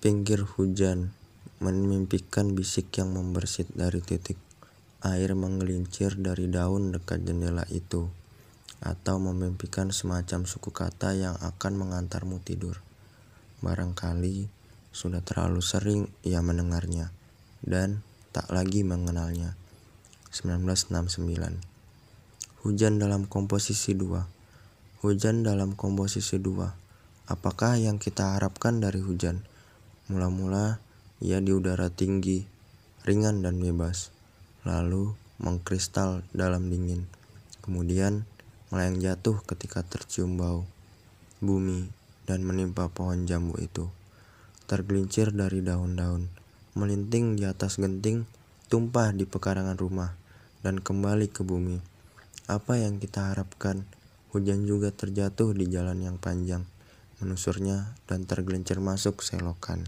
Pinggir hujan memimpikan bisik yang membersit dari titik air menggelincir dari daun dekat jendela itu, atau memimpikan semacam suku kata yang akan mengantarmu tidur. Barangkali sudah terlalu sering ia mendengarnya dan tak lagi mengenalnya. 1969 Hujan dalam komposisi dua Hujan dalam komposisi dua Apakah yang kita harapkan dari hujan? Mula-mula ia di udara tinggi, ringan dan bebas, lalu mengkristal dalam dingin, kemudian melayang jatuh ketika tercium bau bumi dan menimpa pohon jambu itu. Tergelincir dari daun-daun, melinting di atas genting, tumpah di pekarangan rumah, dan kembali ke bumi. Apa yang kita harapkan? Hujan juga terjatuh di jalan yang panjang menusurnya dan tergelincir masuk selokan.